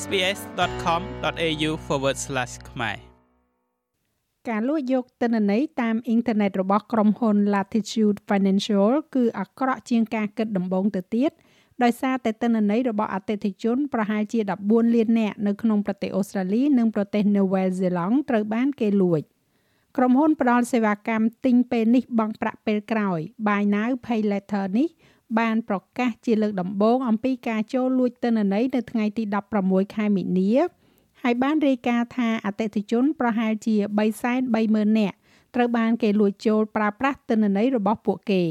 sbs.com.au/ ខ្មែរការលួចយកទិន្នន័យតាមអ៊ីនធឺណិតរបស់ក្រុមហ៊ុន Latitude Financial គឺអាក្រក់ជាងការគិតដំបូងទៅទៀតដោយសារតែទិន្នន័យរបស់អតិថិជនប្រហែលជា14លាននាក់នៅក្នុងប្រទេសអូស្ត្រាលីនិងប្រទេសនូវែលសេឡង់ត្រូវបានគេលួចក្រុមហ៊ុនផ្ដល់សេវាកម្មទិញពេលនេះបង់ប្រាក់ពេលក្រោយ Buy Now Pay Later នេះ បានប្រកាសជាលើកដំបូងអំពីការចូលលួចទិន្នន័យនៅថ្ងៃទី16ខែមីនាហើយបានរាយការណ៍ថាអតិថិជនប្រហែលជា330,000នាក់ត្រូវបានគេលួចចូលប្រើប្រាស់ទិន្នន័យរបស់ពួកគេ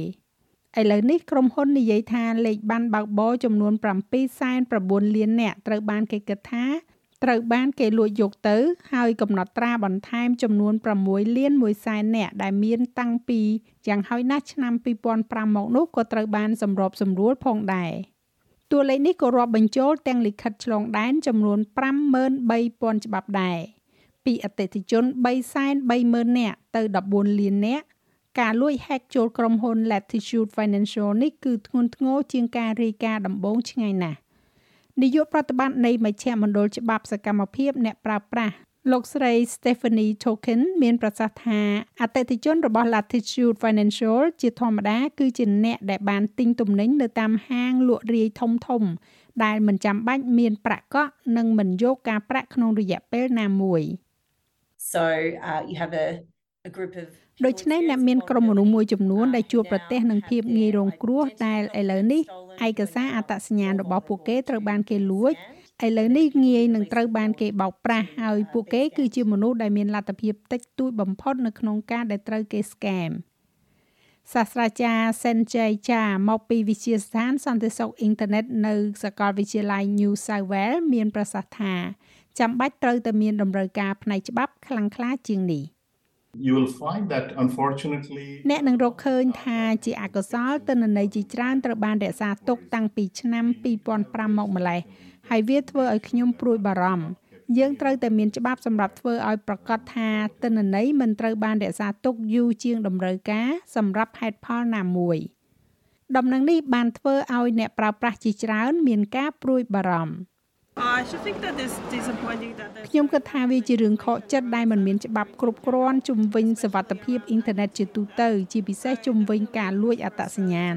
ឥឡូវនេះក្រុមហ៊ុននិយាយថាលេខបានបើកបរចំនួន7.9លាននាក់ត្រូវបានគេគិតថា ត្រូវបានគេលួចយកទៅ ហើយកំណត់ត្រាបន្ថែមចំនួន6លាន1សែននាក់ដែលមានតាំងពីយ៉ាងហោចណាស់ឆ្នាំ2005មកនោះក៏ត្រូវបានសម្របសម្រួលផងដែរតួលេខនេះក៏រាប់បញ្ចូលទាំងលិខិតឆ្លងដែនចំនួន53,000ច្បាប់ដែរពីអតិថិជន330,000នាក់ទៅ14លាននាក់ការលួច hack ចូលក្រុមហ៊ុន Latitude Financial នេះគឺធ្ងន់ធ្ងរជាងការរាយការណ៍ដំបូងឆ្ងាយណាស់ នាយកប្រតិបត្តិនៃមជ្ឈមណ្ឌលច្បាប់សកម្មភាពអ្នកប្រើប្រាស់លោកស្រី Stephanie Token មានប្រសាសន៍ថាអតិថិជនរបស់ Latitude Financial ជាធម្មតាគឺជាអ្នកដែលបានទិញទំនិញនៅតាមហាងលក់រាយធំធំ ដែលមិនចាំបាច់មានប្រាក់កក់និងមិនយកការប្រាក់ក្នុងរយៈពេលណាមួយ So uh, you have a a group of ដូច្នេះអ្នកមានក្រុមមនុស្សមួយចំនួនដែលជួបប្រទះនឹងភាពងាយរងគ្រោះដែលឥឡូវនេះឯកសារអត្តសញ្ញាណរបស់ពួកគេត្រូវបានគេលួចឥឡូវនេះងាយនឹងត្រូវបានគេបោកប្រាស់ហើយពួកគេគឺជាមនុស្សដែលមានលទ្ធភាពតិចតួចបំផុតនៅក្នុងការដែលត្រូវគេ scam សាស្ត្រាចារ្យ Senjay Cha មកពីវិទ្យាស្ថានសន្តិសុខអ៊ីនធឺណិតនៅសាកលវិទ្យាល័យ New South Wales មានប្រសាសន៍ថាចាំបាច់ត្រូវតែមានតម្រូវការផ្នែកច្បាប់ខ្លាំងក្លាជាងនេះ។ you will find that unfortunately អ្នកនឹងរកឃើញថាជាអកុសលទិន្នន័យជាច្រើនត្រូវបានរក្សាទុកតាំងពីឆ្នាំ2005មកម្លេះហើយវាធ្វើឲ្យខ្ញុំព្រួយបារម្ភយើងត្រូវតែមានច្បាប់សម្រាប់ធ្វើឲ្យប្រកាសថាទិន្នន័យមិនត្រូវបានរក្សាទុកយូរជាងតម្រូវការសម្រាប់ហេតុផលណាមួយដំណឹងនេះបានធ្វើឲ្យអ្នកប្រើប្រាស់ជាច្រើនមានការព្រួយបារម្ភ ខ្ញុំគិតថាវាជារឿងខកចិត្តដែលមិនមានច្បាប់គ្រប់គ្រាន់ជំវិញសវត្ថភាពអ៊ីនធឺណិតជាទូទៅ ជាពិសេសជំវិញការលួចអត្តសញ្ញាណ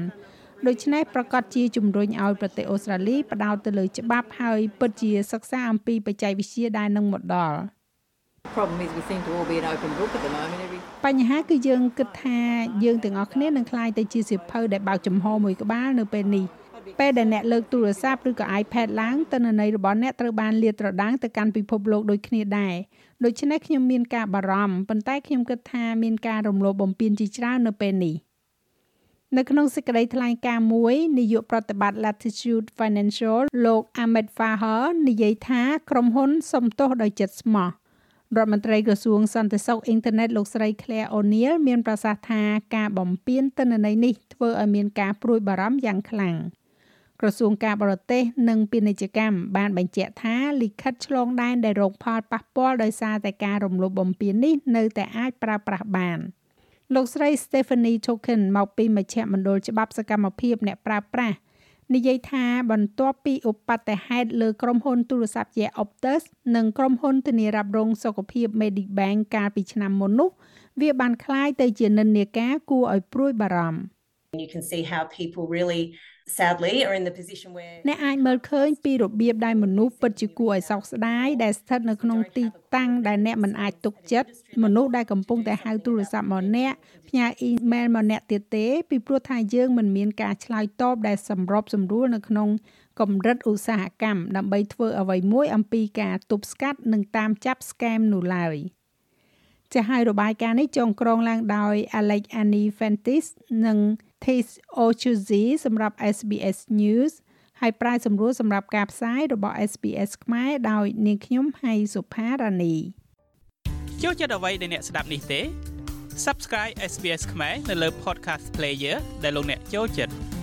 ដូច្នេះប្រកាសជាជំរុញឲ្យប្រទេសអូស្ត្រាលីផ្ដោតទៅលើច្បាប់ហើយពិតជាសិក្សាអំពីបច្ចេកវិទ្យាដែលនឹងមកដល់ problem is we seem to all be an open book at the moment every បញ្ហាគឺយើងគិតថាយើងទាំងអស់គ្នានឹងក្លាយទៅជាសៀវភៅដែលបើកចំហមួយក្បាលនៅពេលនេះ ពេលដែលអ្នកលើកទូរស័ព្ទឬក៏ iPad ឡើងទិន្នន័យរបស់អ្នកត្រូវបានលាតត្រដាងទៅកាន់ពិភពលោកដូចគ្នាដែរដូច្នេះខ្ញុំមានការបារម្ភប៉ុន្តែខ្ញុំគិតថាមានការរំលោភបំពានជាច្រើននៅពេលនេះនៅក្នុងសេចក្តីថ្លែងការណ៍មួយនាយកប្រតិបត្តិ Latitude Financial លោក Ahmed Fahar និយាយថាក្រុមហ៊ុនសំទោសដោយចិត្តស្មោះរដ្ឋមន្ត្រីក្រសួងសន្តិសុខអ៊ីនធឺណិតលោកស្រី Claire O'Neil មានប្រសាសន៍ថាការបំពានទិន្នន័យនេះធ្វើឲ្យមានការព្រួយបារម្ភយ៉ាងខ្លាំង។ ក្រសួងការបរទេសនិងពាណិជ្ជកម្មបានបញ្ជាក់ថាលិខិតឆ្លងដែនដែលរងផលប៉ះពាល់ដោយសារតែការរំលោភបំពាននេះនៅតែអាចប្រើប្រាស់បានលោកស្រី Stephanie Token មកពីមជ្ឈមណ្ឌលច្បាប់សកម្មភាពអ្នកប្រើប្រាស់និយាយថាបន្ទាប់ពីឧបទ្ទហេតុលើក្រុមហ៊ុនទូរស័ព្ទជា Optus និងក្រុមហ៊ុនធានារ៉ាប់រងសុខភាព Medibank កាលពីឆ្នាំមុននោះវាបានคล้ายទៅជានិន្នាការគួរឲ្យព្រួយបារម្ភ You can see how people really sadly are in the position where អ្នកអាចមើលឃើញពីរបៀបដែលមនុស្សពិតជាគួរឲ្យសោកស្ដាយដែលស្ថិតនៅក្នុងទីតាំងដែលអ្នកមិនអាចទុកចិត្តមនុស្សដែលកំពុងតែហៅទូរស័ព្ទមកអ្នកផ្ញើអ៊ីមែលមកអ្នកទៀតទេពីព្រោះថាយើងមិនមានការឆ្លើយតបដែលសម្របសម្រួលនៅក្នុងកម្រិតឧស្សាហកម្មដើម្បីធ្វើអ្វីមួយអំពីការទប់ស្កាត់និងតាមចាប់ scam នោះឡើយ ចាស់ហើយរបាយការណ៍នេះចងក្រងឡើងដោយ Alex Annie Fentis និង Tis Ochuzi សម្រាប់ SBS News ហើយប្រាយសម្រួលសម្រាប់ការផ្សាយរបស់ SBS ខ្មែរដោយនាងខ្ញុំហៃសុផារ៉ានីចូលចិត្តអ្វីដែលអ្នកស្ដាប់នេះទេ Subscribe SBS ខ្មែរនៅលើ Podcast Player ដែលលោកអ្នកចូលចិត្ត